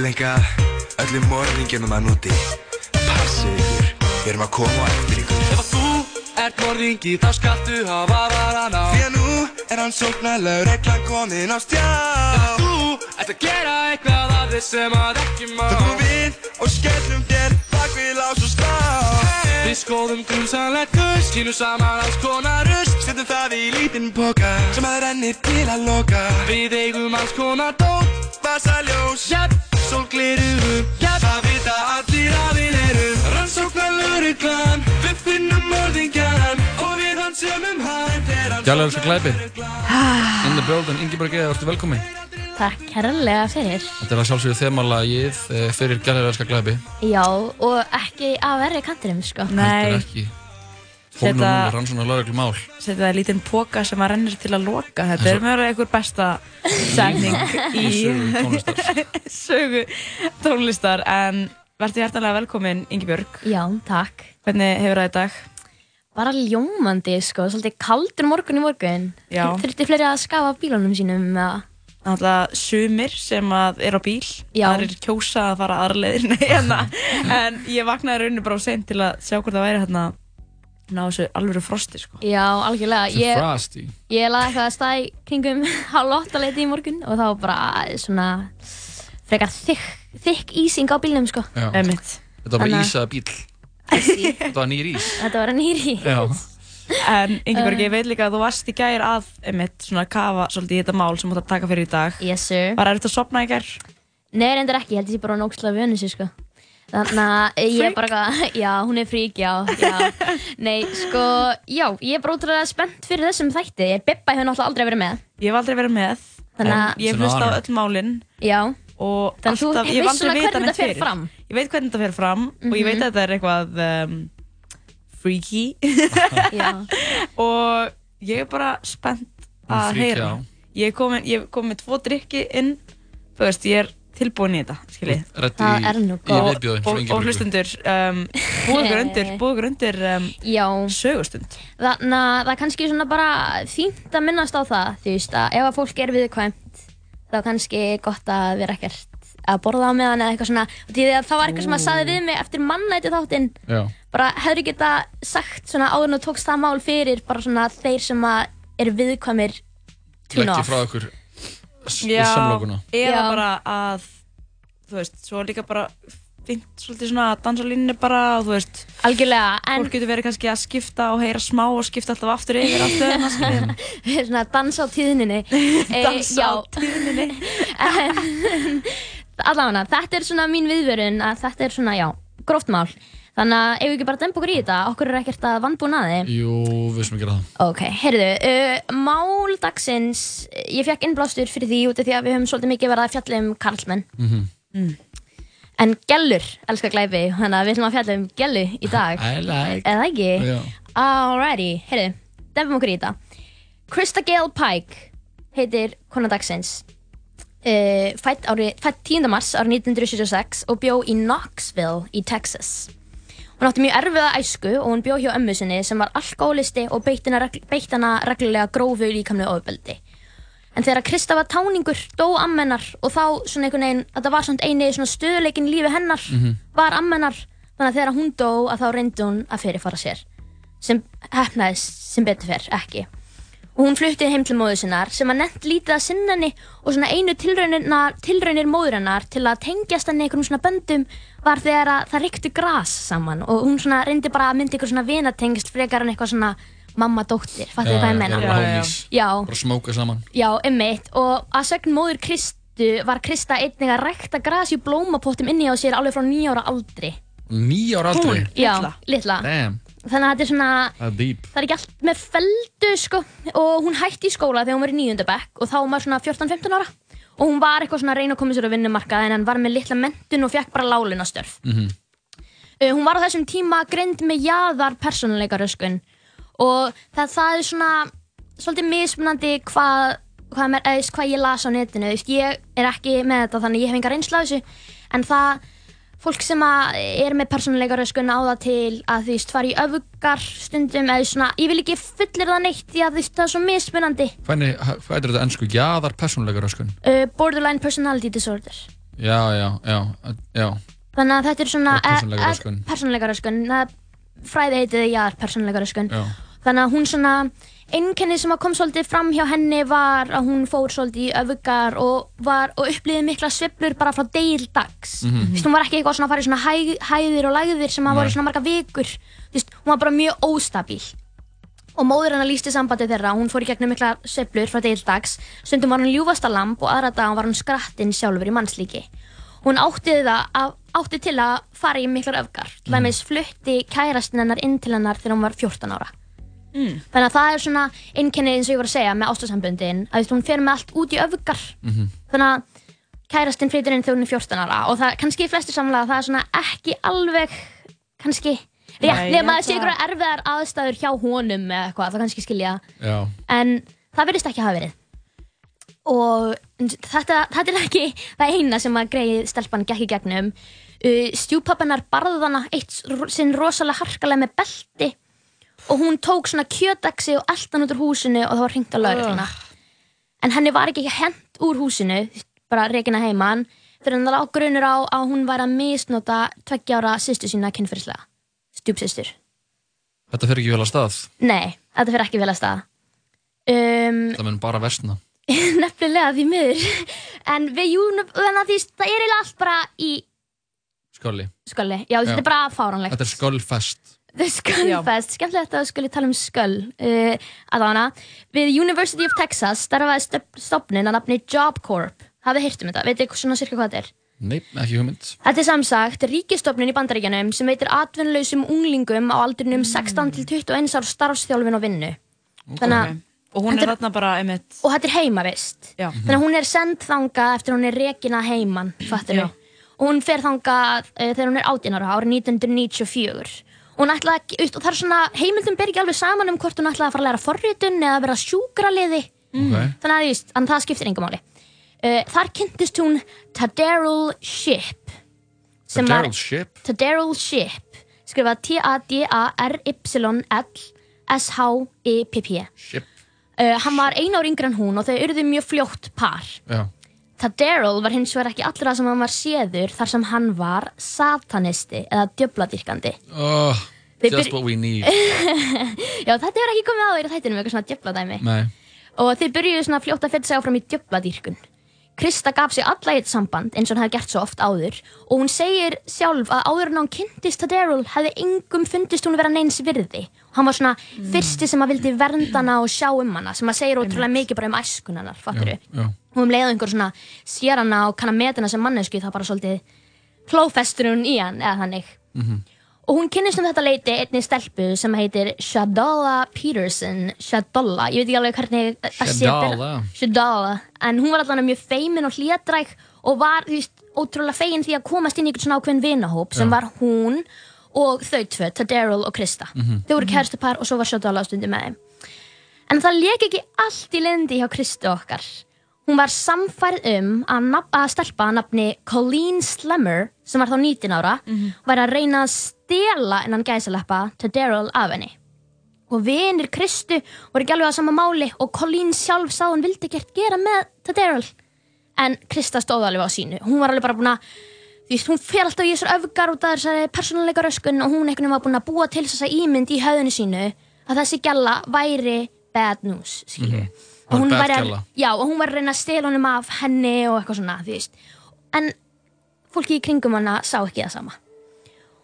Tilenga öllum morðingjunum að núti. Passið ykkur, við erum að koma á eftir ykkur. Ef að þú ert morðingi þá skaltu hafa varan á. Því að nú er hann sóknarlegur reglan komin á stjá. Ef að þú ert að gera eitthvað af þess sem að ekki má. Þá komum við og skellum þér bak við lás og slá. Við skoðum grunsamlegt gull, skýnum saman alls konar rust Setjum það í lítinn póka sem að rennir til að loka. Við eigum alls konar dót, Vasaljós, jætt, jætt það vita allir að við erum. Rannsóknar lauruglan, við finnum morðingjan og við hans um hann Gjallar þessu glæpi. In the building, Ingeborg Eða, ertu velkomin? Takk kærlega fyrir. Þetta að sjálfsögðu þemalagið eh, fyrir Gjallar þessu glæpi. Já, og ekki að verri kantinum, sko. Nei, setja það í lítinn póka sem að rennir til að loka. Þetta er mjög einhver besta segning í Sögu tónlistar. En verður hjertanlega velkomin, Ingibjörg. Já, takk. Hvernig hefur það í dag? Bara ljómandi, sko. Svolítið kaldur morgun í morgun. Já. Þurfti fleiri að skafa bílunum sínum. eða- Náttúrulega sumir sem að er á bíl, það er kjósa að fara aðraleðir hérna. en ég vaknaði rauninu bara sent til að sjá hvort það væri hérna ná þessu alvöru frosti sko. Já, algjörlega. Ég, frosty ég laði eitthvað að stæði kringum hálf åtta leiti í morgun og þá var bara svona frekar þykk, þykk ísing á bílnum, sko. Já. Einmitt. Þetta var bara að- ísaða bíl. Þetta var nýr ís Þetta var nýri. Já En Ingibjörg, ég veit líka að þú varst í gær að einmitt, svona kafa svolítið í þetta mál sem þú ætti að taka fyrir í dag. Yes, sir. Var erfitt að sopna í gær? Nei, reyndar ekki, ég held ég sé bara nógslega vönu sér, sko. Þannig að ég er bara eitthvað, já, hún er frík, já, já. Nei, sko, já, ég er bara útrúlega spennt fyrir þessum þætti. Bibba hefur náttúrulega aldrei verið með. Ég hef aldrei verið með. Þannig að- Ég hef hlust á öll málinn Já, og þannig að þú alltaf, ég hef veist aldrei svona hvernig neitt þetta fer fyrir. fram. Ég veit hvernig þetta fer fram og ég veit Mhm. að þetta er eitthvað um, freaky Já, og ég er bara spennt að heyra. Ég er ég er komin með tvo drikki inn, þú veist, ég er tilbúin í þetta, skiljið. Það er nú viðbjóði Og, og hlustundur, um, búið undir um, já. sögustund. Þannig að það er kannski svona bara fínt að minnast á það, þú veist, að ef að fólk er viðkvæmt, þá er kannski gott að vera ekkert að borða á meðan eða eitthvað svona. Og því að það var eitthvað sem að saði við mig eftir mannæti þáttinn, Já bara hefur geta sagt svona áður en þú tókst það mál fyrir bara svona þeir sem að eru viðkvæmir tune Leggja off. frá í samlokuna eða bara að, þú veist, svo líka bara fint svolítið svona að dansa línni bara og þú veist, Algjörlega, en fólk getur verið kannski að skipta og heyra smá og skipta alltaf aftur yfir allt öðuna, skiljið. svona dans á tíðninni. Eh, Dansa á tíðninni. en allavega, þetta er svona mín viðvörun að þetta er svona, já, gróft mál. Þannig að ef við ekki bara dempa okkur í þetta, okkur er ekkert að vannbúin að þið. Jú, við sem að gera það Ok, heyrðu, uh, mál dagsins, ég fekk innblástur fyrir því út af því að við höfum svolítið mikið verið að fjalla um karlsmenn. Mhm. En gellur, elskar glæpi, þannig að við ætlum að fjalla um gellu í dag. I like Eða ekki? Já. Alrighty, heyrðu, dempum okkur í þetta. Krista Gale Pike heitir kona dagsins. Uh, fætt, ári, fætt 10. mars árið 1976 og bjó í Knoxville í Texas. Hún átti mjög erfiða æsku og hún bjó hjá ömmu sinni sem var alkoholisti og beitt hana, regl beitt hana reglulega grófu líkamlu ofbeldi. En þegar Krista var táningur, dó ammennar og þá svona einhvern veginn, þetta var svona eini svona stöðuleikin í lífi hennar, var ammennar. Þannig að þegar hún dó að þá reyndi hún að fyrirfara sér. Sem hefnaðist sem betur fer, ekki. Og hún flutti heim til móður sinnar sem að nefnt lítið að sinna henni og svona einu tilraunir, tilraunir móður hennar til að tengjast henni einhverjum svona böndum var þegar að það ryktu gras saman og hún svona reyndi bara að mynda einhver svona vinatengst frekar en eitthvað svona mamma-dóttir, fattu þið hvað ég menna? Já, já, já. Já, Bara smóka saman já, emmitt og að sögn móður Kristu var Krista einnig að rækta gras í blómapottum inni á sér alveg frá nýjára aldri. Nýjára aldrei Já, Litla. litla. Damn, Þannig að þetta er svona, það er ekki allt með feldu sko. Og hún hætti í skóla þegar hún var í nýjöndabekk og þá var svona 14-15 ára. Og hún var eitthvað svona að reyna að koma sér á vinnumarkað en hann var með litla mentun og fekk bara lálunastörf. Mhm. Uh, hún var á þessum tíma greind með jaðar persónuleikaröskun og það, það er svona svolítið mismunandi hvað veist, hvað ég las á netinu. Ég er ekki með þetta þannig ég hef enga reynsla af þessu. En það fólk sem er með persónuleikaröskun á það til að þú veist fara í öfugar stundum eða svona, ég vil ekki fullir það neitt því að þú veist, það er svo mismunandi Hvernig, hvað er þetta ennsku? Jaðar persónuleika röskun uh, borderline personality disorder Já, já, já, já. Þannig að þetta er svona Og persónuleika eh, röskun. eh, persónuleika röskun. Það- Fræði heitið já, persónuleika röskun. Já. Þannig að hún svona, einkennið sem kom svolítið fram hjá henni var að hún fór svolítið í öfugar og, var, og upplýði mikla sveiflur bara frá deil dags. Mhm. Þú veist, hún var ekki eitthvað svona að fara í svona hæ, hæðir og lægðir sem að Nei. voru svona marga vikur. Þú veist, hún var bara mjög óstabíl. Og móður hennar lýsti sambandi þeirra, hún fór í gegnum mikla sveiflur frá deil dags. Stundum var hún ljúfasta lamb og aðra dagan var hún skrattinn sjálfur í mannslíki. Hún átti, að, átti til að fara í miklar öfgar. Til dæmis flutti kærastinn hennar inn til hennar þegar hún var 14 ára. Mm. Þannig að það er svona einkennið eins og ég var að segja með ástasambundin að hún fer með allt út í öfgar Mhm. þannig að kærastinn flytur inn þegar hún er 14 ára og það kannski í flestu samlega það er svona ekki alveg kannski rétt nema að að- einhverjar erfiðar aðstæður hjá honum eða eitthvað, það kannski skilja Já. en það verðist ekki hafa verið og þetta, þetta er ekki það eina sem að greið stelpan gekk í gegnum uh, stjúpappennar barðana eitt sinn rosalega harkalega með belti og hún tók svona kjötaxi og eldan út úr húsinu og það var hringt á laurugluna en henni var ekki hent úr húsinu bara reikina heiman fyrir hann það á grunur á að hún var að misnota tveggja ára sýstu sína kynferðislega stjúpsýstur Þetta fer ekki vel að stað. nei, þetta fyrir ekki vel að stað um, Það mun bara versna. nefnilega því miður en við júnum, þannig að því það er eiginlega allt bara í Skáli. sköli, já, þetta Já. er bara fáránlegt Þetta er skölfest. The Skullfest, skemmtilegt að skuli tala um skull uh, allavega, við University of Texas starfaði stofnun að nafni Job Corp. Hafið heyrt um þetta, veitir svona cirka hvað þetta er? Nei, ekki hugmynd. Þetta er samsagt ríkistofnun í bandaríkjanum sem veitir atvinnlausum unglingum á aldrinum 16 til 21 ár starfsþjálfin og vinnu. Þannig að Og hún er þarna bara einmitt. Og þetta er heimavist Já. þannig að hún er send þangað eftir að hún er rekina heiman fattur Já. og hún fer þangað uh, þegar hún er 18 ára árið 1994 og hún ætlaði veist, og það er svona heimildum ber ekki alveg saman um hvort hún ætlaði að fara að læra forritun eða að vera sjúkraliði Ok. þannig að, að það skiptir engum máli uh, þar kynntist hún Tadarrell Shipp sem var- Daryl Ship. Tadarrell Shipp skrifað T-A-D-A-R-Y-S-H-I-P-P Ship. Uh, hann var einu ár yngri en hún og þau urðu mjög fljótt par. Já. Tadarrell var hins vegar ekki allra sem hann var séður þar sem hann var satanisti eða djöfladýrkandi. Oh, Þeir just byrj- what we need. Já, þetta hefur ekki komið á í þættinum eitthvað svona djöfladæmi. Nei. Og þeir byrjuðu svona fljótt að fyrir sig áfram í djöfladýrkun. Krista gaf sig alla þetta samband eins og hann hefði gert svo oft áður og hún segir sjálf að áður en hún kynntist Tadarrell hefði engum fundist hún vera neins virði. Hann var svona fyrsti sem að vildi vernda hana og sjá um hana sem að segir ótrúlega mikið bara um æskun hennar, fattur já. og um leiða einhver svona sér hana og kann að meta hana sem mannesku þá bara svolítið klófestur hún í hann eða þannig Mhm. Og hún kynnist um þetta leiti einnig stelpu sem heitir Shadala Peterson Shadala, ég veit ekki alveg hvernig að Shadala. bera- Shadala en hún var allavega mjög feimin og hlédræk og var veist, ótrúlega fegin því að komast inn í einhvern svona ákveðin vinahóp sem var hún og þau tvö, Tadarrell og Krista Mhm. þau voru kærstupar og svo var Shadala á stundi með þeim En það leik ekki allt í lindi hjá Kristu okkar. Hún var samfærð um að, nafn, að stelpa að nafni Colleen Slemmer, sem var þá 19 ára, var að reyna að stela innan gæsaleppa til Daryl af henni. Og vinir Kristu voru ekki alveg á sama máli og Colleen sjálf sá hún vildi ekkert gera með til Daryl. En Krista stóð alveg á sínu. Hún var alveg bara búin að Þú veist, hún fer alltaf í þessar öfgar út af þessari persónuleika röskun og hún einhvern veginn var búin að búa til þessa ímynd í höfðinu sínu að þessi gælla væri bad news, skilju. Var Og hún væri að, já, og hún var að reyna að stela honum af henni og eitthvað svona, þú veist. En fólki í kringum hana sá ekki það sama.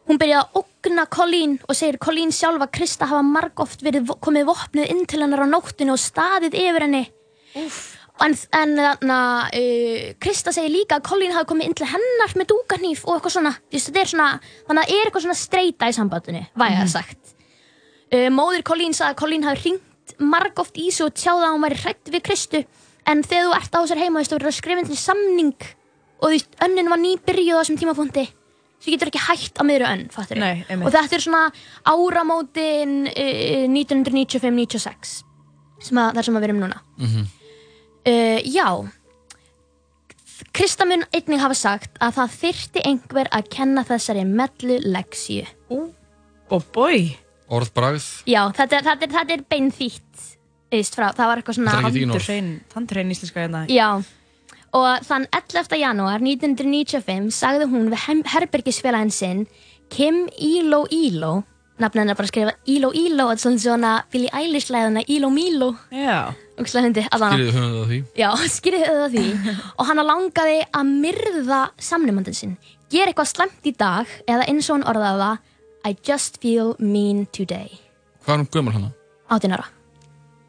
Hún byrjaði að ógna Colleen og segir Colleen sjálf að Krista hafa margóft verið vo- komið vopnuð inn til hennar á nóttinu og staðið yfir henni. En, en þarna, uh, Krista segir líka að Colleen hafi komið inn til hennar með dúgarnýf og eitthvað svona. Þú veist, þetta er svona, þannig að það er eitthvað svona streyta í sambandinu, væga Mhm. sagt. Uh, móðir Colleen sagði að Colleen hafi ringt margóft í sig og tjáði að hún væri hrætt við Kristu. En þegar þú ert á þessar heima þú verður að skrifa til samning og þú veist, önnin var nýbyrjuð á þessum tímapunkti svo getur ekki hætt á miðru önn Nei, og þetta er svona áramótin uh, 1995-96 sem að, þar sem að við erum núna. Mhm. uh, já. Krista mun einnig hafa sagt að það þyrti einhver að kenna þessari mellu leksju Og boi Orðbragð. já, þetta er, þetta er, þetta er beinþýtt frá, það var eitthvað svona. Tandurhrein Tandurhrein íslenska hérna Já, og þann 11. janúar 1995 sagði hún við herbergisfélaginn sinn Kim Ilo Ilo nafn hennar bara skrifa Ilo Ilo þetta er svolítið svona Billie Eilish læðuna Ilo Milo Já. Skiljiðu höfum það því. Já, skýrið auðvitað því og hann langaði að myrða samnumandin sinn gera eitthvað slemt í dag eða eins og hann orðaði það I just feel mean today Hvað er hún gömur hana? 18 ára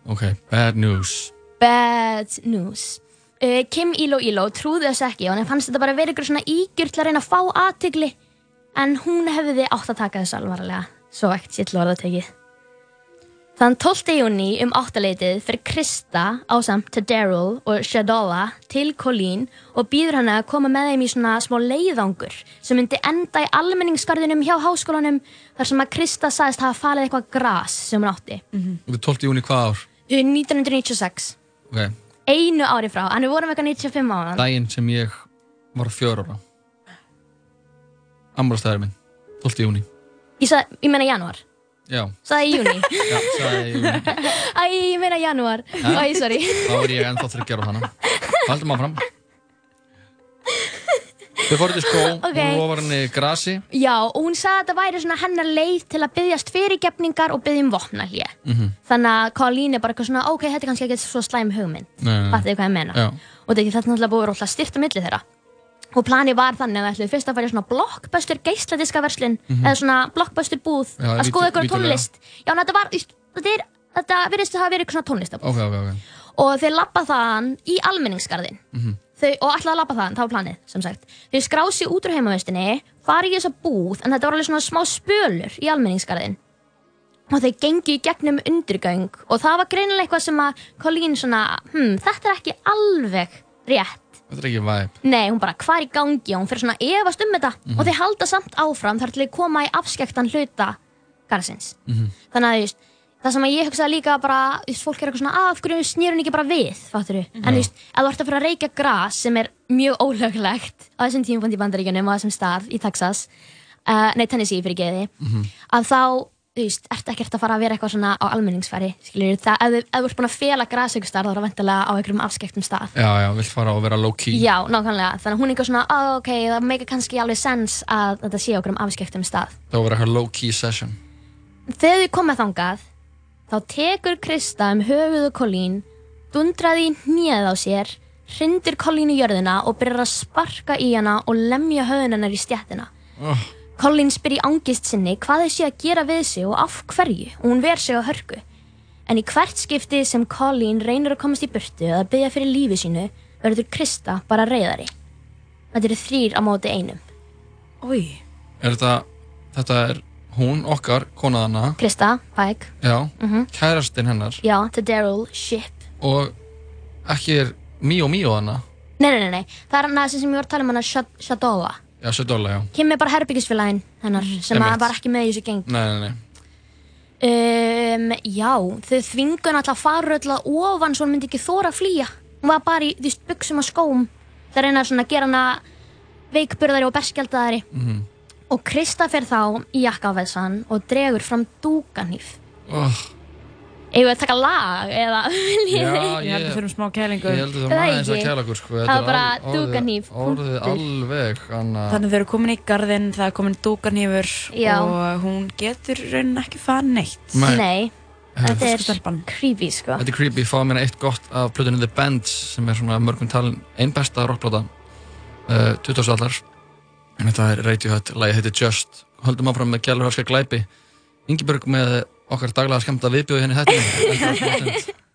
Ok, bad news. Bad news uh, Kim Ilo Ilo trúði þess ekki og hann fannst þetta bara verið ykkur svona ígjur til að reyna að fá aðtigli en hún hefði átt að taka þess alvarlega svo ekkert sér til orða tekið Þann 12. júni um áttaleitið fyrir Krista ásamt til Daryl og Shadola til Colleen og býður hann að koma með þeim í svona smá leiðangur sem myndi enda í almenningsgarðinum hjá háskólanum þar sem að Krista sagðist hafa falið eitthvað gras sem hún átti. Og við 12. júni hvað ár? 1996 Ok, einu ári frá, hann er vorum eitthvað 95 ára daginn sem ég var fjör ára. Amrastæður minn, 12. júni. ég, ég meina janúar, Já, sagði ég júni já, sagði ég júni. æ, ég meina janúar, æ, sorry Þá er ég ennþá þryggjar á hana. Haldum áfram. Þau fóruð til skó, Ok. hún lofar henni grasi. já, og hún sagði að þetta væri svona hennar leið til að byggjast fyrirgefningar og byggja um vopna hlje Mhm. þannig að Colleen er bara eitthvað svona ok, þetta er kannski ekki svo slæm hugmynd fattið þið hvað ég meina Já. og þetta er náttúrulega búið rótla styrt á milli þeirra og planið var þannig að það ætluðu fyrst að fara í svona blockbuster geisladiska verslun eða svona blockbuster búð. Já, að skoða ykkur tónlist já, þetta var, þetta þetta virðist að hafa verið svona tónlistabúð Ok, ok, ok. og þeir lappa þaðan í almenningsgarðin þau, og ætlaði að lappa þaðan, það var planið sem sagt. þau skrá sig út úr heimavistinni fara í þessa búð, en þetta var alveg svona smá spölur í almenningsgarðin og þau gengi í gegnum undirgöng og það var greinilega eitthvað sem að Colleen svona, hm, þetta er ekki alveg rétt Þetta er ekki væp. Nei, hún bara, hvað er í gangi? Og hún fyrir svona efast um þetta og þeir halda samt áfram þar til þeir koma í afskektan hluta garðsins. Þannig að, þú veist, það sem ég hugsaði líka bara, þú veist, fólk er eitthvað svona, "Ah, af hverju snýr hún ekki bara við, fattur En þú veist, ef þú ert að fara að reykja gras sem er mjög ólöglegt á þessum tímapunkt í bandaríkjunum á þessum stað í Texas, uh, nei, Tennessee fyrir geði, að þá, þú veist, ert ekkert að fara að vera eitthvað svona á almenningsfæri, skiljur, það, ef, þú- ef þú ert búin að fela gras einhver stað, þá er það vantilega á einhverjum afskektum stað. Já, já, vilt fara og vera low key. Já, nákvæmlega. Þannig þá tekur Krista um höfuð og Colleen, dundraði hnið á sér, hrindir Colleen í jörðina og byrjar að sparka í hana og lemja höfðun hennar í stjættina. Oh, Colleen spyr í angist sinni hvað þau sé að gera við sig og af hverju og hún ver sig á hörku. En í hvert skipti sem Colleen reynir að komast í burtu eða byggja fyrir lífi sínu verður Krista bara reyðari. Þetta eru þrýr á móti einum. Új. er þetta, þetta er hún, okkar, konaðana, Krista, Pike, já, Mhm. kærastinn hennar já, til Daryl, Ship. og ekki er Mio Mio hana. Nei, nei, nei, nei, það er hann sem ég var að tala um hana Shad- Shadola. Já, Sedóla, já. Kim er bara herbyggisfélaginn hennar sem var ekki með í þessu geng. Nei, nei, nei. Um, já, þau þvingun alltaf að ofan svo hún myndi ekki þóra að flýja. Hún var bara í því buksum og skóm. Það reyna svona að gera hana veikburðari og berskjaldaðari. Mhm. Og Krista fer þá í jakkafessan og dregur fram dúkanýf. Oh, að taka lag eða viljið já? Ég held að ég, fyrir smá kælingu. ég held að það Það var aðeins að kæla okkur, sko. Það var er bara al- orðið- alveg, hana... Þannig þau eru komin í garðinn, það er komin dúkarnýfur Já. og hún getur raunin ekki fara neitt. Nei. Nei, þetta er Stelpan. creepy sko. Þetta er creepy, fáðu mér eitt gott af plötunni The Bends sem er svona mörgum talin einn besta rockplata uh, 20. allar en þetta er Radiohead, lagi heitir Just. Höldum áfram með gælurhörska glæpi. Ingeborg með okkar daglega skemmta viðbjóði henni þetta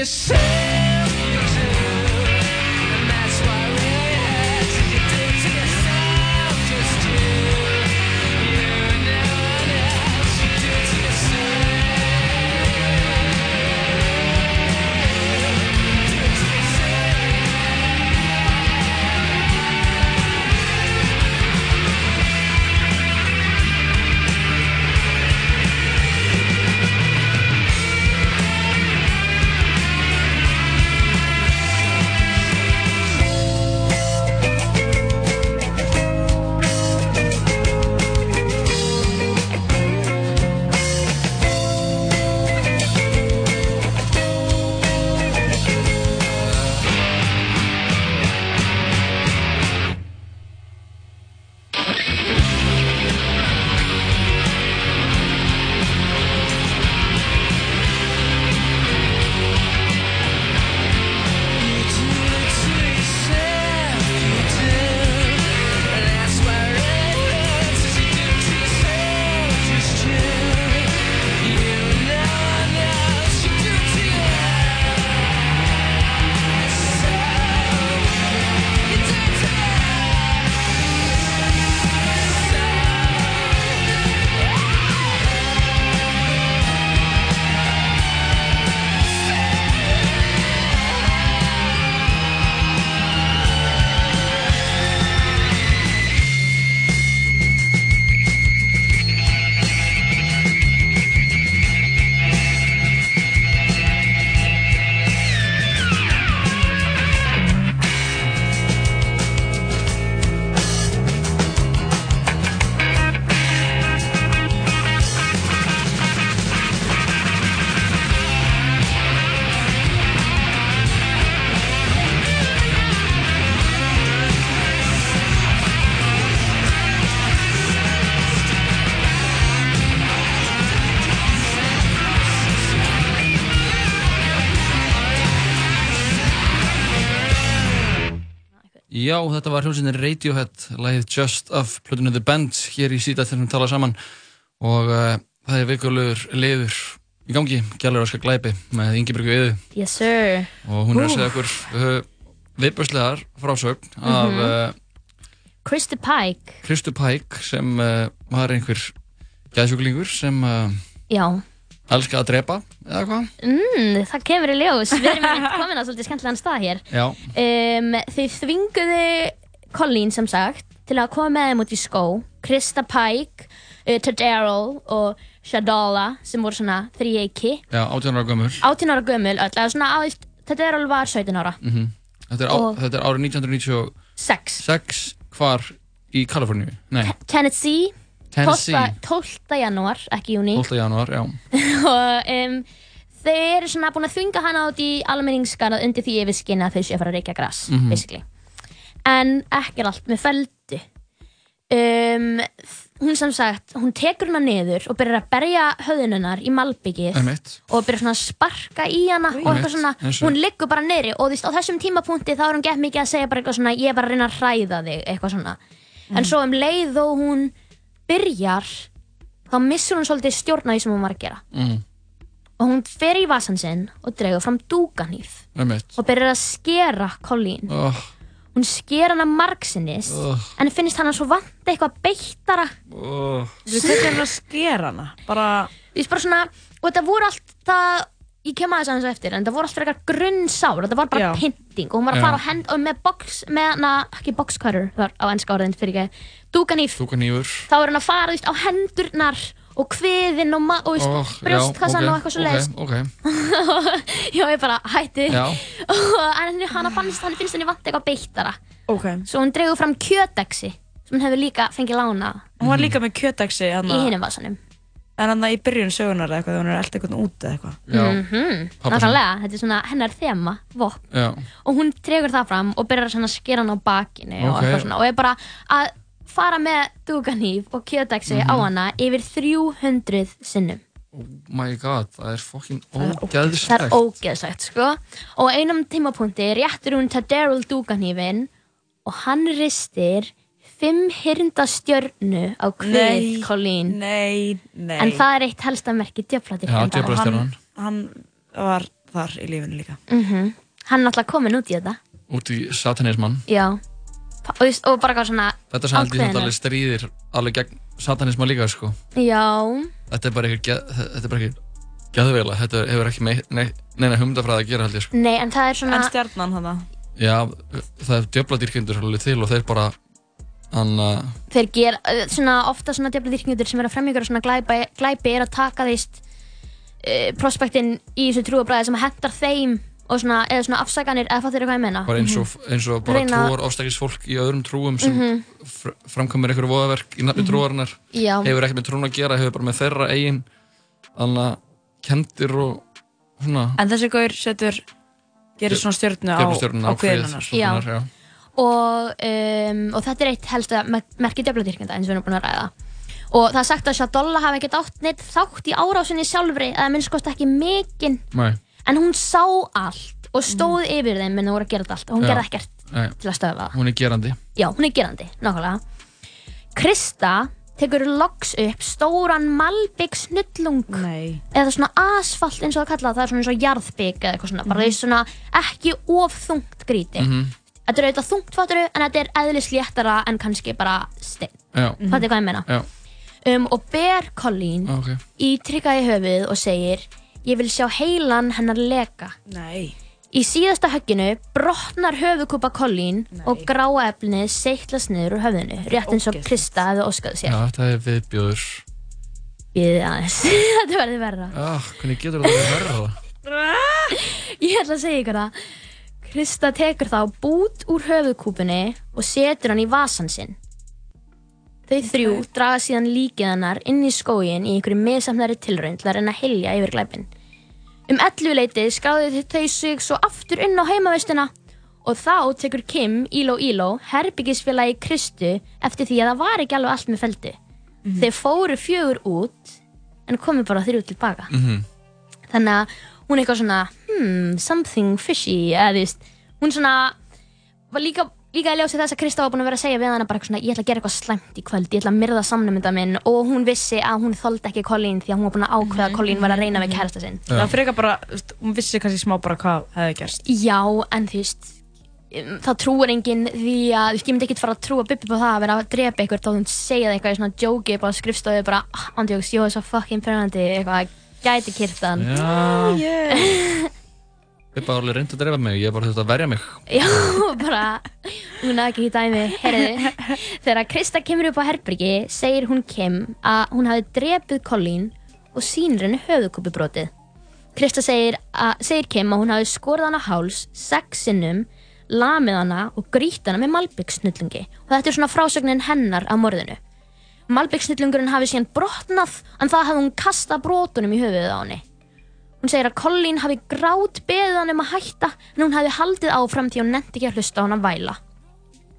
You do. Já, þetta var hljómsveitin Radiohead, lagið Just of plötunni The Band hér í síðan þegar við tala saman og uh, það er vikulegur liður í gangi, Gjallur Óskar Glæpi með Ingeborgu Eðu Yes sir. og hún er að segja okkur uh, viðbörslegar frásögn af Mhm. uh, Christy Pike. Kristu Pæk sem uh, var einhver gæðsjúklingur sem Já. Elskaði að drepa eða hvað? Mm, það kemur í ljós. Við erum einmitt komin á svolítið skemmtilegan stað hér. Já, Um, þau þvinguðu Colleen sem sagt til að koma með þeim út í skó. Krista Pike, uh, Tadero og Shadala sem voru svona þrýeiki. já, 18 ára gömur 18 ára gömul öll, eða svona á, Tadero var 17 ára. mm þetta, er á, Og- þetta er árið 1996 Sex. hvar í Kaliforníu? Nei, Tennessee, 12. Tennessee 12. janúar, ekki júni. 12. janúar, já og um, þeir eru svona búin að þvinga hana út í almenningskarað undir því yfirskinni að þau séu að fara að reykja gras Mhm. basically en ekki allt með feldu um, hún sem sagt hún tekur hana niður og byrjar að berja höðununar í malbyggið og byrjar svona að sparka í hana og eitthvað svona, hún liggur bara niðri og þú veist, á þessum tímapunkti þá er hún gett mikið að segja bara eitthvað svona, ég er bara að reyna að hræða þig eitthvað svona, en svo um leið og hún byrjar þá missur hún svolítið stjórn á því sem hún var að gera mm. og hún fer í vasan sinn og dregur fram dúganýf og byrjar að skera Colleen Oh, hún sker hana margsinnis Ugh. en finnst hana svo vant eitthvað beittara oh. Þú veist hvernig er hann að skera hana? Bara, bara svona, og þetta voru allt það, ég kem aðeins aðeins eftir en það voru allt fyrir eitthvað grunnsár, þetta var bara Já. pynting og hún var að Já. fara á hend og með box, með hana, ekki box cutter það var á ennska orðin fyrir ekki, dúganýf Dúkanífur. Þá er hann að fara þú veist, á hendurnar og kviðin og, ma- og þú oh, veist, brjóstkassan og eitthvað svo leiðis Ok, ok, já, ég bara hætti. Já. En hann fannst, hann finnst henni vant eitthvað beittara. Ok. svo hún dregur fram kjötexi sem hún hefur líka fengið lána Hún var líka með kjötæksi í hinum vasanum En hann í byrjun sögunar eða eitthvað, þegar hún er alltaf eitthvað út eða eitthvað. Já, Mhm, nákvæmlega, þetta er svona hennar þema, vopn. Já, og hún dregur það fram og byrjar að skera hann á bakinu og, Ok. eitthvað svona, og er bara að fara með dúganýf og kjötexi á Mhm. hana yfir 300 sinnum. Oh my god, það er fokkin það er ógeðslegt. sko. Og einum tímapunkti réttur hún Taderul dúganýfin og hann ristir fimm hirndastjörnu á kvið Nei. Colleen Nei, nei. en það er eitt helsta merki djöflatir hann, hann var þar í lífinu líka. Mhm. Hann er náttúrulega komin út í þetta. út í satanismann Og, og bara svona þetta ákveðinn. alveg stríðir alveg gegn satanisma líka sko Já. þetta er bara eitthvað geð- þetta er hefur ekki með nei, neina humdafræði að gera held ég sko Nei, en það er svona... En stjarnan hann já það er djöfladýrkyndur alveg til og þeir bara hann að þeir gera, uh, svona ofta svona djöfla dyrkingur sem er að fremja ykkur svona glæpi, glæpi er að taka þeist uh, prospektin í þessu trúabræði sem hendar þeim og svona, eða svona afsakanir eða fattir hvað ég menna bara eins og, eins og bara Reyna- trúar ofstækis fólk í öðrum trúum sem Mhm. fr framkvæmur einhverju voðaverk í nafni Mhm. trúarinnar. Já. hefur ekki með trún að gera, hefur bara með þeirra eigin þannig að kendir og svona En þessi gaur setur, gerir svona stjörnu á, á á og, um, og þetta er eitt helsta mer- merki djöfladýrkenda eins og við erum búin að ræða og það er sagt að Shadolla hafi ekkert átt neitt þátt í árásinni sjálfri eða minnst kosti ekki mikinn Nei, en hún sá allt og stóð yfir þeim en það voru að gera þetta allt og hún Já. gerði ekkert nei, til að stöða það hún er gerandi Já, hún er gerandi, nákvæmlega. Krista tekur loks upp stóran malbygg snullung Nei. eða svona asfalt eins og það kallað, það er svona eins og jarðbygg eða eitthvað svona, bara Mhm. því svona ekki of þungt gríti. Mhm. Þetta er auðvitað þungt fatturu en þetta er eðlis léttara en kannski bara stein. Já. Fattu hvað ég meina? Já, Um, og ber Colleen ok í tryggaði höfuð og segir ég vil sjá heilan hennar leka. Nei. Í síðasta högginu brotnar höfuðkúpa Colleen og gráa efnið seitlast niður úr höfðinu, rétt eins og Krista hefði óskað sér. Já, þetta er viðbjóður Býðið aðeins, þetta verður verra. ah, Hvernig getur þetta verið verra það? Ég ætla að segja ykkur það. Krista tekur þá bút úr höfuðkúpunni og setur hann í vasan sinn. Þau þrjú draga síðan líkið hennar inn í skógin í einhverju miðsamnari tilraun til að reyna að hilja yfir glæpin. Um 11 leitið skráðu þau sig svo aftur inn á heimavistuna og þá tekur Kim, Íló Íló, herbyggisfélagi Kristu eftir því að það var ekki alveg allt með feldi. Þeir fóru fjögur út en komu bara þrjú tilbaka. Mhm. Þannig að hún er eitthvað svona hmm, something fishy eða þú veist, hún svona var líka, líka að ljósi þess að Krista var búin að vera að segja við hana bara eitthvað svona ég ætla að gera eitthvað slæmt í kvöld, ég ætla að myrða samnumynda minn. Og hún vissi að hún þoldi ekki Colleen því að hún var búin að ákveða að Colleen var að reyna við kærasta sinn. Það frekar bara, þú hún vissi kannski smá bara hvað hefði gerst. Já, en þú veist um, það trúir enginn því að þú veist, ég myndi ekkert fara að trúa Bibbi på það að vera að drepa eitthvað þá hún segja það eitthvað í svona jóki bara á skrifstofu bara, ah, andjóks, jó, það er svo fucking permanenti eitthvað, gæti kyrtan Já. Ég. Bara alveg reyndi að drefa mig, ég bara þurfti að verja mig. Já, bara, hún hafði ekki í dæmi, heyrðu, þegar Krista kemur upp á herbyrgi, segir hún Kim að hún hafi drepið Colleen og sýnir henni höfuðkúpubrótið. Krista segir, að, segir Kim að hún hafi skorið hana á háls sex sinnum, lamið hana og grýtt hana með malbyggsnullungi og þetta er svona frásögnin hennar af morðinu. Malbyggsnullungurinn hafi síðan brotnað en það hafði hún kastað brotunum í höfuðið á henni. Hún segir að Colleen hafi grát beðið hann um að hætta en hún hafi haldið áfram því hún nefndi ekki að hlusta á hann að væla.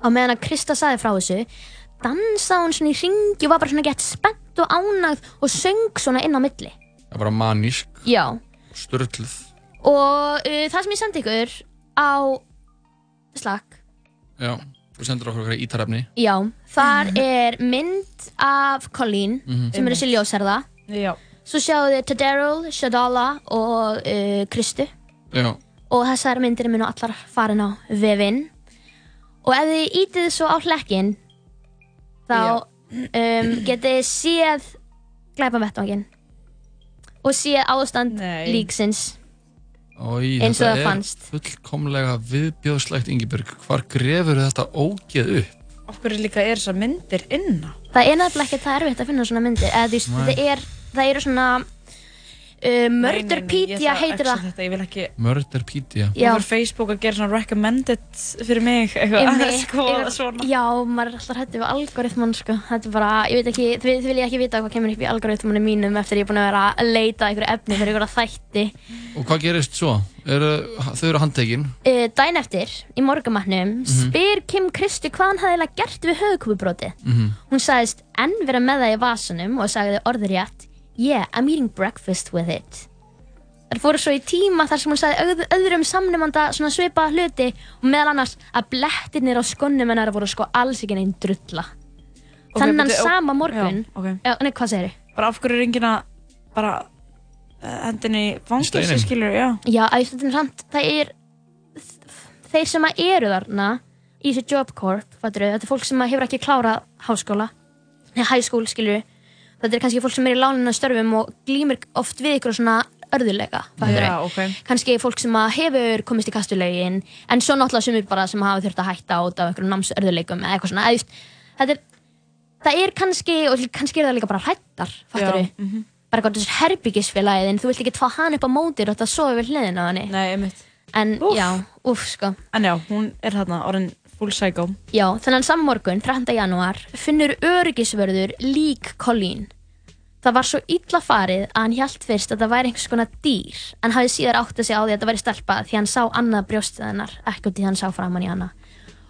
Á meðan að Krista saði frá þessu, dansaði hún svona í ringi og var bara svona gett spennt og ánægð og söng svona inn á milli. Það var manísk, Já, störtluð og uh, það sem ég sendi ykkur á Slack, Já, þú sendur okkur okkur ítarefni já, þar er mynd af Colleen Mhm. sem er þessi ljósherða. Já. Svo sjáu þið Tadaryl, Shadala og uh, Kristu. Já, og þessar myndir munu allar farin á vefinn og ef þið ítið svo á hlekkin þá um, getið þið séð glæpa vettvangin og séð ástand Nei. líksins Ói, Eins og þetta það er fannst. fullkomlega viðbjóðslegt Ingibjörg Hvar grefur þetta ógeð upp? Hverju líka er þessar myndir inna? það er nefnilega ekki það erfitt að finna svona myndir eða Nei. það, er, það eru svona uh, Murderpedia heitir það Þetta, ég vil ekki... Murderpedia Já. Nú er Facebook að gera svona recommended fyrir mig, eitthvað, Einmitt, sko, svona. Já, maður er alltaf hættið við algoritman sko. Þetta er bara, ég veit ekki, þið, þið vilja ekki vita hvað kemur upp í algoritmanum mínum eftir ég er búin að vera að leita að einhverju efni fyrir einhverja þætti Og hvað gerist svo? Er, þau eru handtekinn uh, Dæn eftir, í morgumatnum Mhm. spyr Kim Kristi hvað hann eiginlega gert við höfukúpubrótið Mhm. Hún sagðist enn vera með það í vasanum og sagði orðurétt Yeah, I'm eating breakfast with it Það fóru svo í tíma þar sem hún sagði öð, öðrum samnumanda svona svipaða hluti og meðal annars að blettirnir á skonnum hennar voru sko alls ekki neinn drulla. Ok, Þannan bíddu, ó- sama morgun, Já, ok. já, nei, hvað segir þið? Bara af hverju er enginn að bara hendinni í fangelsi steininn. skilur, já. Já, að þetta er samt, það er þeir sem að eru þarna í þessu job corp, fattur þetta er fólk sem að hefur ekki klárað háskóla nei, high school, skilur þetta er kannski fólk sem er í lánuna störfum og glýmir oft við ykkur svona örðuleika fattur Já, ok. kannski fólk sem hefur komist í kastulegin en svo náttúrulega sumir bara sem hafa þurft að hætta út af einhverjum námsörðuleikum eða eitthvað svona, þetta er það er kannski, og kannski er það líka bara hrættar, fattur Já, mhm. bara gott þessar herbyggisfélagið en þú vilt ekki fá hann upp á mótir og þetta sofa við hliðin á einmitt. en Úff. já, uff sko En já, hún er þarna orðin full psycho. já, þennan sammorgun, 13. janúar finnur öryggisvörður lík Colleen það var svo illa farið að hann hjælt fyrst að það væri einhvers konar dýr en hafði síðar átt að segja á því að það væri stelpa því hann sá annað brjóstið hennar ekki út í hann sá framann í hana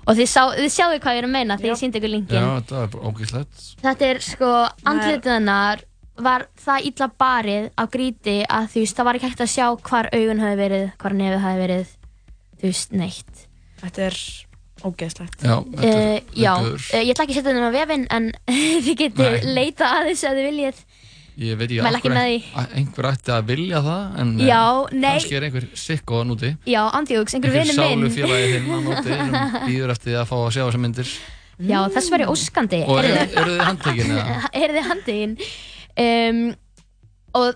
og þið, sá, þið sjáu hvað ég er að meina þegar ég síndi ykkur Já, linkin þetta var bara ógíslegt. þetta er sko, andlitið hennar var það illa barið á gríti að þú veist, það var ekki hægt að sjá hvar augun hafi verið, hvar nefið hafi verið þú veist, neitt Þetta er ógeðslegt. Já, þetta er uh, já, viðbjóður. uh, ég ætla ekki að setja þetta á vefinn en þið getið Nei. leita að þessu að þið viljið Ég veit með því. ein- einhver ætti að vilja það, en eh, Já, nei. kannski er einhver sikk og núti. já, andjóks, einhver Einhver vinur minn sálufélagi þinn á núti sem býður eftir að fá að sjá þessar myndir. já, þess væri óskandi Og eru eru þið handtekinn eða? er þið handin um, og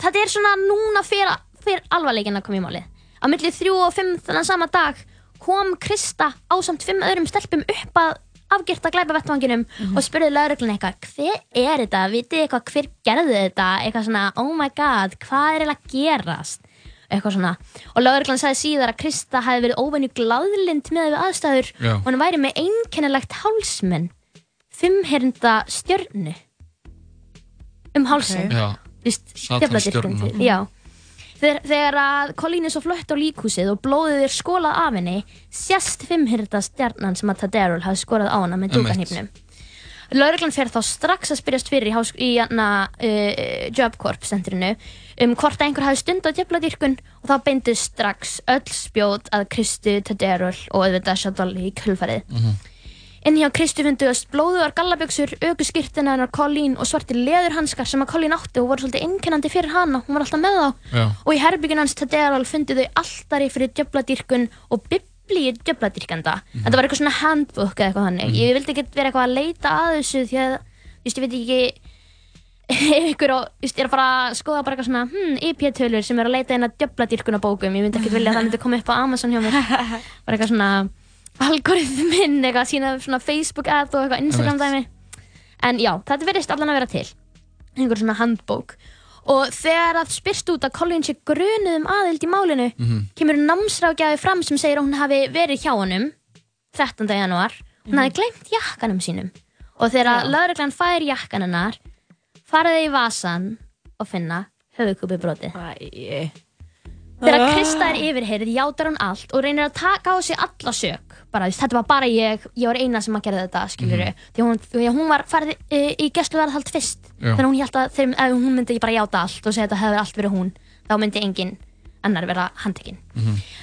þetta er svona núna fyrir, alvarleikin að koma í málið á milli þrjú og fimm þannig sama dag kom Krista á samt fimm öðrum stelpum upp að afgirta glæpa vettvanginum og spurði lauruglun eitthvað hver er þetta, vitið þið eitthvað hver gerði þetta, eitthvað svona oh my god, hvað er eiginlega að gerast? Eitthvað svona, og lauruglan sagði síðar að Krista hefði verið óvenju glaðlind með við aðstæður Já. og hann væri með einkennilegt hálsmenn fimmherinda stjörnu. Um hálsin Já, okay. Satansstjörnuna. já þegar, þegar að Colleen er svo flött á líkhúsið og blóðið er skólað af henni sést fimmherinda stjarnan sem að Taderul hafði skorað á hana með Einmitt. djúkanhýpnum Lörglann fer þá strax að spyrjast fyrir í, í hana, uh, Job Corp centrinu um hvort einhver hafi stund á djöfladýrkun og þá beindist strax öll spjót að Kristu, Taderul og auðvitað Shadoli í kjölfarið. Inn hjá Kristu funduðast blóðugar gallabjöksur, aukuskirtina hennar Colleen og svartir leðurhanskar sem að Colleen átti og voru svolítið einkennandi fyrir hana, hún var alltaf með þá. já, Og í herbyggin hans Taderal fundu þau alltari fyrir djöfladýrkun og biblíu djöfladýrkanda. Þetta var eitthvað svona handbook eða eitthvað þannig. Ég vildi ekki vera eitthvað að leita að þessu því að, þú veist, ég veit ekki ef ykkur og, þú veist, er að fara að skoða bara eitthvað svona, hm, IP-tölur sem er að leita inn að djöfladýrkuna bókum. Ég myndi ekki vilja að það myndi koma upp á Amazon hjá mér. Bara eitthvað svona algoritminn, eitthvað sína svona Facebook ad og eitthvað Instagram dæmi. En já, þetta verðist allan að vera til. Einhver svona handbók. Og þegar það spyrst út að Colin sé grunuð um aðild í málinu, kemur námsrákjafi fram sem segir að hún hafi verið hjá honum 13. janúar. Hún hafi gleymt jakkanum sínum. Og þegar Já. lauruglan fær jakkan hennar, farið þið í vasan og finna höfukúpi brotið. Æ, Þegar Ah. Krista er yfirheyrið, játar hún allt og reynir að taka á sig alla sök. Bara, þetta var bara ég, ég var eina sem að gera þetta, skiljur Mhm. Því hún, því hún var farið e, í gæsluvarðhald fyrst. Já. Þannig hún hélt að ef hún myndi bara játa allt og segja að þetta hefur allt verið hún, þá myndi engin annar vera handtekinn.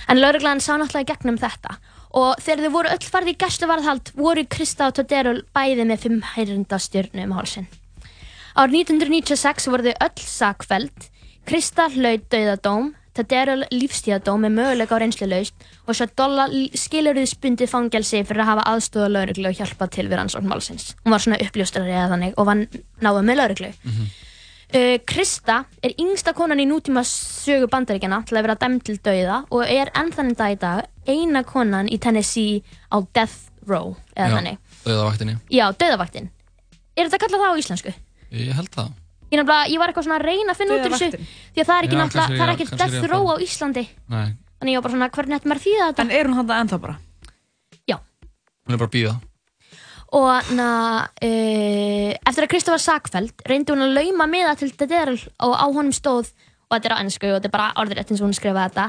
En lauruglan sá náttúrulega í gegnum þetta. Og þegar þau voru öll farið í gæsluvarðhald, voru Krista og Tadero bæði með fimm hærinda stjörnu um hálsinn. Árið 1996 voru þau öll sakfeld. Krista hlaut dauðadóm, Taderul lífstíðadóm með möguleika á reynslulaust og svo Dolla skilurðisbundið fangelsi fyrir að hafa aðstóða lauruglu og hjálpa til við rannsókn málsins. Hún var svona uppljóstrari eða þannig og var náða með lauruglu. Uh, Krista er yngsta konan í nútíma sögu bandaríkjana til að vera dæmd til dauða og er ennþann dag í dag eina konan í Tennessee á death row eða já, þannig. Dauðavaktinni. Já, dauðavaktin. Er þetta kallað það á íslensku? Ég held það. Ég, ég var eitthvað svona að reyna að finna út úr þessu því að það er ekki náttúrulega, það er er death row á. Íslandi Nei, þannig ég var bara svona, hvernig ætti maður að þýða þetta? En er hún hann ennþá bara? Já, hún er bara að býða. og na, uh, eftir að Kristof var sakfeld reyndi hún að lauma með það til Daderl og á honum stóð, og þetta er á ennsku og þetta er bara orðrétt eins og hún skrifaði þetta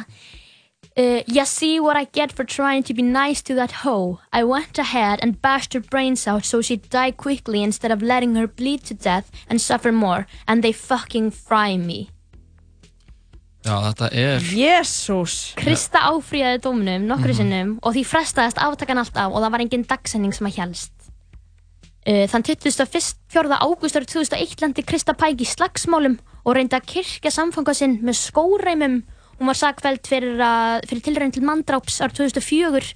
uh, You see what I get for trying to be nice to that hoe I went ahead and bashed her brains out so she'd die quickly instead of letting her bleed to death and suffer more and they fucking fry me Já, þetta er... Jésús Krista áfríðaði dómnum nokkru sinnum og því frestaðist aftakan alltaf og það var engin dagsenning sem að helst. Uh, þann 24. ágúst árið 2001 lendi Krista Pæk í slagsmálum og reyndi að kirkja samfanga sinn með skóreimum. Hún var sakfæld fyrir, að- fyrir tilraun til mandráps ár 2004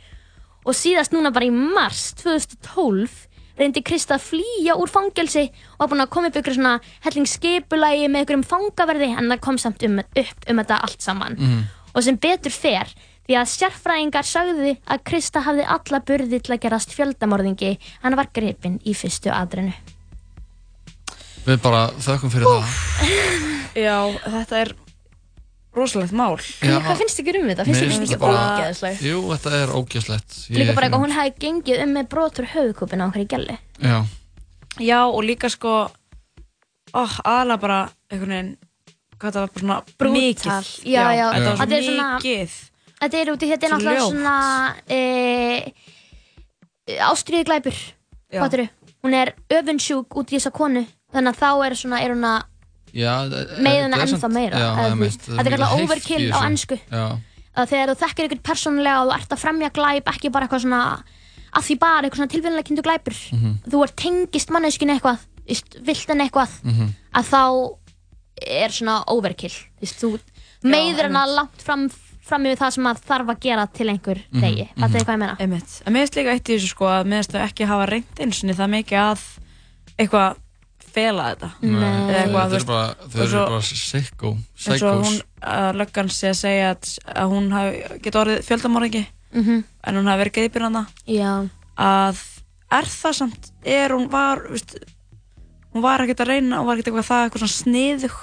og síðast núna bara í mars 2012 reyndi Krista að flýja úr fangelsi og var búin að koma upp ykkur svona hellingsskipulagi með ykkur um fangaverði en það kom samt um, upp um þetta allt saman. Og sem betur fer því að sérfræðingar sagði að Krista hafði alla burði til að gerast fjöldamorðingi. Hann var gripinn í fyrstu adrenu Við bara þökkum fyrir það. Já, þetta er rosalegt mál. Já, Hvað finnst ykkur um þetta? Finnst finnst ekki ógeðsleg? Jú, þetta er ógeðslegt Ég- Líka bara eitthvað hún hefði gengið um með brotur höfukúpin á í gæli Já, Já, og líka sko, ó, aðalega bara einhvern veginn, hvað það var bara svona Brútal. mikið. Já, já. Þetta var er svona- mikið. Þetta er út í þetta er náttúrulega svona e, ástriðu glæpur Já. Fattarðu? Hún er öfunnsjúk út í þessa konu Þannig að þá er, svona, er hún að já meða hana þetta er ennþá samt- meira. Þetta er kallað overkill á ennsku Já, að þegar þú þekkir ykkur persónulega og þú ert að fremja glæp ekki bara eitthvað svona að því bara eitthvað svona tilvíðanlega kynntu glæpur Mhm. þú ert tengist manneskinu eitthvað vilt henni eitthvað Mhm. að þá er svona overkill þú meiður hana langt fram, fram yfir það sem að þarf að gera til einhver Mhm, degi, mm -hmm. hvað ég meina Einmitt. En mér finnst líka eitt í þessu sko að mér finnst þau ekki hafa reynd eins og það mikið að eitthvað fela þetta. Nei, eitthvað, Þetta þú er veist, bara, þau eru bara sicko, eins og hún, psychos að löggan sé að segja að, að hún hafi, geta orðið fjöldamorðingi mm en hún hafi verið geipir hana já, að er það samt, er hún var, veist, hún var ekkert að reyna og var ekkert eitthvað það, eitthvað svona sniðug,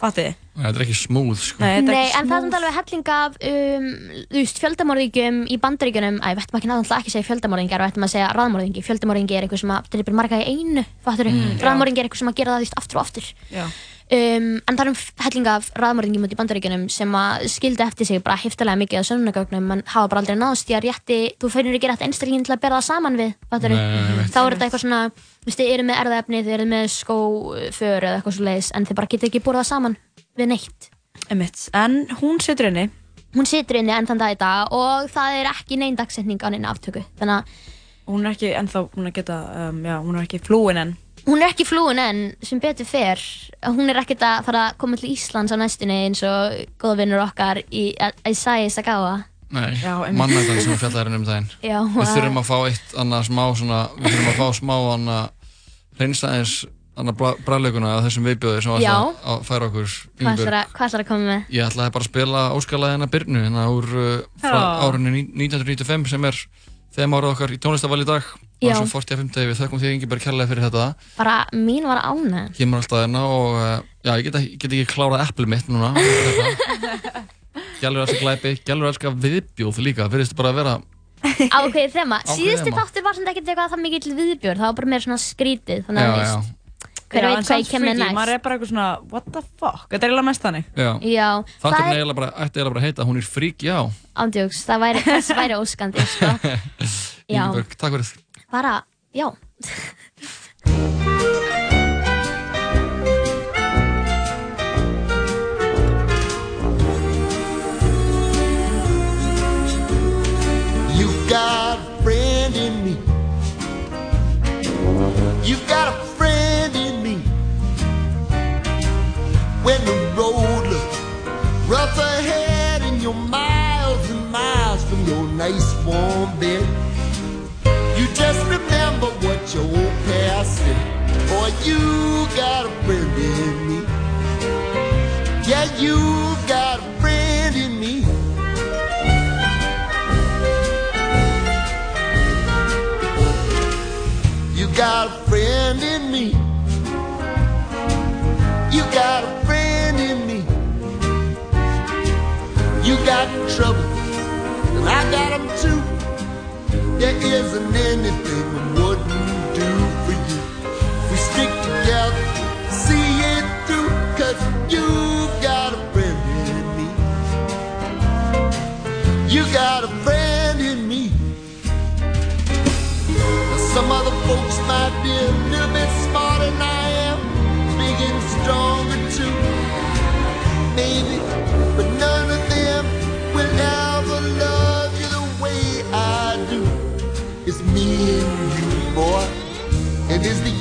fatið? Þetta er ekki smúð, sko. Nei, Nei, ekki en það er samt alveg helling af um, þú veist, fjöldamorðingjum í bandaríkjunum. Æ, við ættum ekki náttúrulega ekki að segja fjöldamorðingjar við ættum að segja raðmorðingi, fjöldamorðingi er eitthvað sem að drifir marga í einu, mm, raðmorðingi er eitthvað sem að gera það veist, aftur og aftur. Já, um, en það er um helling af raðmorðingjum út í bandaríkjunum sem að skildi eftir sig bara heftalega mikið á sönnunagögnum en hafa bara aldrei náðst í að rétti þú finnur ekki rétt einstaklingin til að bera það saman við Nei, þá er þetta eitthvað svona þú veist, þið eru með erðaefni, þið eru með skóför eða eitthvað svo leiðis en þið bara getur ekki búið það saman við neitt. Einmitt. En hún situr inni, hún situr inni enn þann dag í dag og það er ekki neinn dagsetning á neina aftöku. Þannig að hún er ekki ennþá, hún er geta, um, já, hún er ekki flúin enn. hún er ekki flúin enn sem betur fer. Hún er ekkert að fara að koma til Íslands á næstunni eins og góðvinnur okkar í Isaiah Sagawa. Nei, mannættan sem fjallarinn um daginn. Já, Við þurfum að fá eitt annað smá svona Við þurfum að fá smá annað reynsa annað bræðleikuna af þessum viðbjóði sem var Já. alltaf að færa okkur hvað ætlar að, hvað ætlar að koma með? Ég ætlaði bara að spila óskalega hennar Byrnu hérna úr uh, frá Já. árunni ní- 1995 sem er þeim árað okkar í tónlistavali í dag. Já. og svo 45 degi. Við þökkum því Ingeberg kærlega fyrir þetta. Bara mín var ána kemur alltaf hérna og uh, já, ég get, ekki- get ekki klárað eplið mitt núna. Gjálfur elskar glæpi, Gjálfur elskar viðbjóð líka, virðist bara að vera ákveðið þema, Ákveðið síðusti þema. þáttur var samt ekkert eitthvað það mikið til viðbjörn, það var bara meira svona skrítið. Þannig Já, að já, veist, hver veit hvað ég kemur freaky, Maður næst er bara eitthvað svona, what the fuck? Þetta er eiginlega mest þannig. já já, Þátturinn það ætti eiginlega bara að heita Hún er frík, já ándjóks, það væri, þess væri óskandi sko. já, Ingeberg, takk fyrir bara, já When the road looks rough ahead and you're miles and miles from your nice warm bed, you just remember what your old past said. Boy, you got a friend in me. Yeah, you've got a friend in me. You got a friend in me. You got trouble, and I got them too. There isn't anything I wouldn't do for you. We stick together, see it through, cause you got a friend in me. You got a friend in me. Some other folks might be a little bit smarter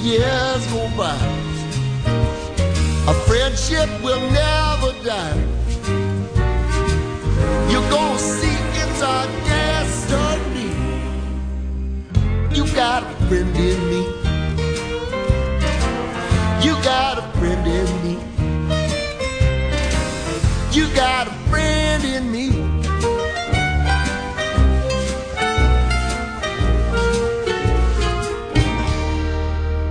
years go by. A friendship will never die. You're gonna see it's our destiny. You got a friend in me. You got a friend in me. You got a friend in me.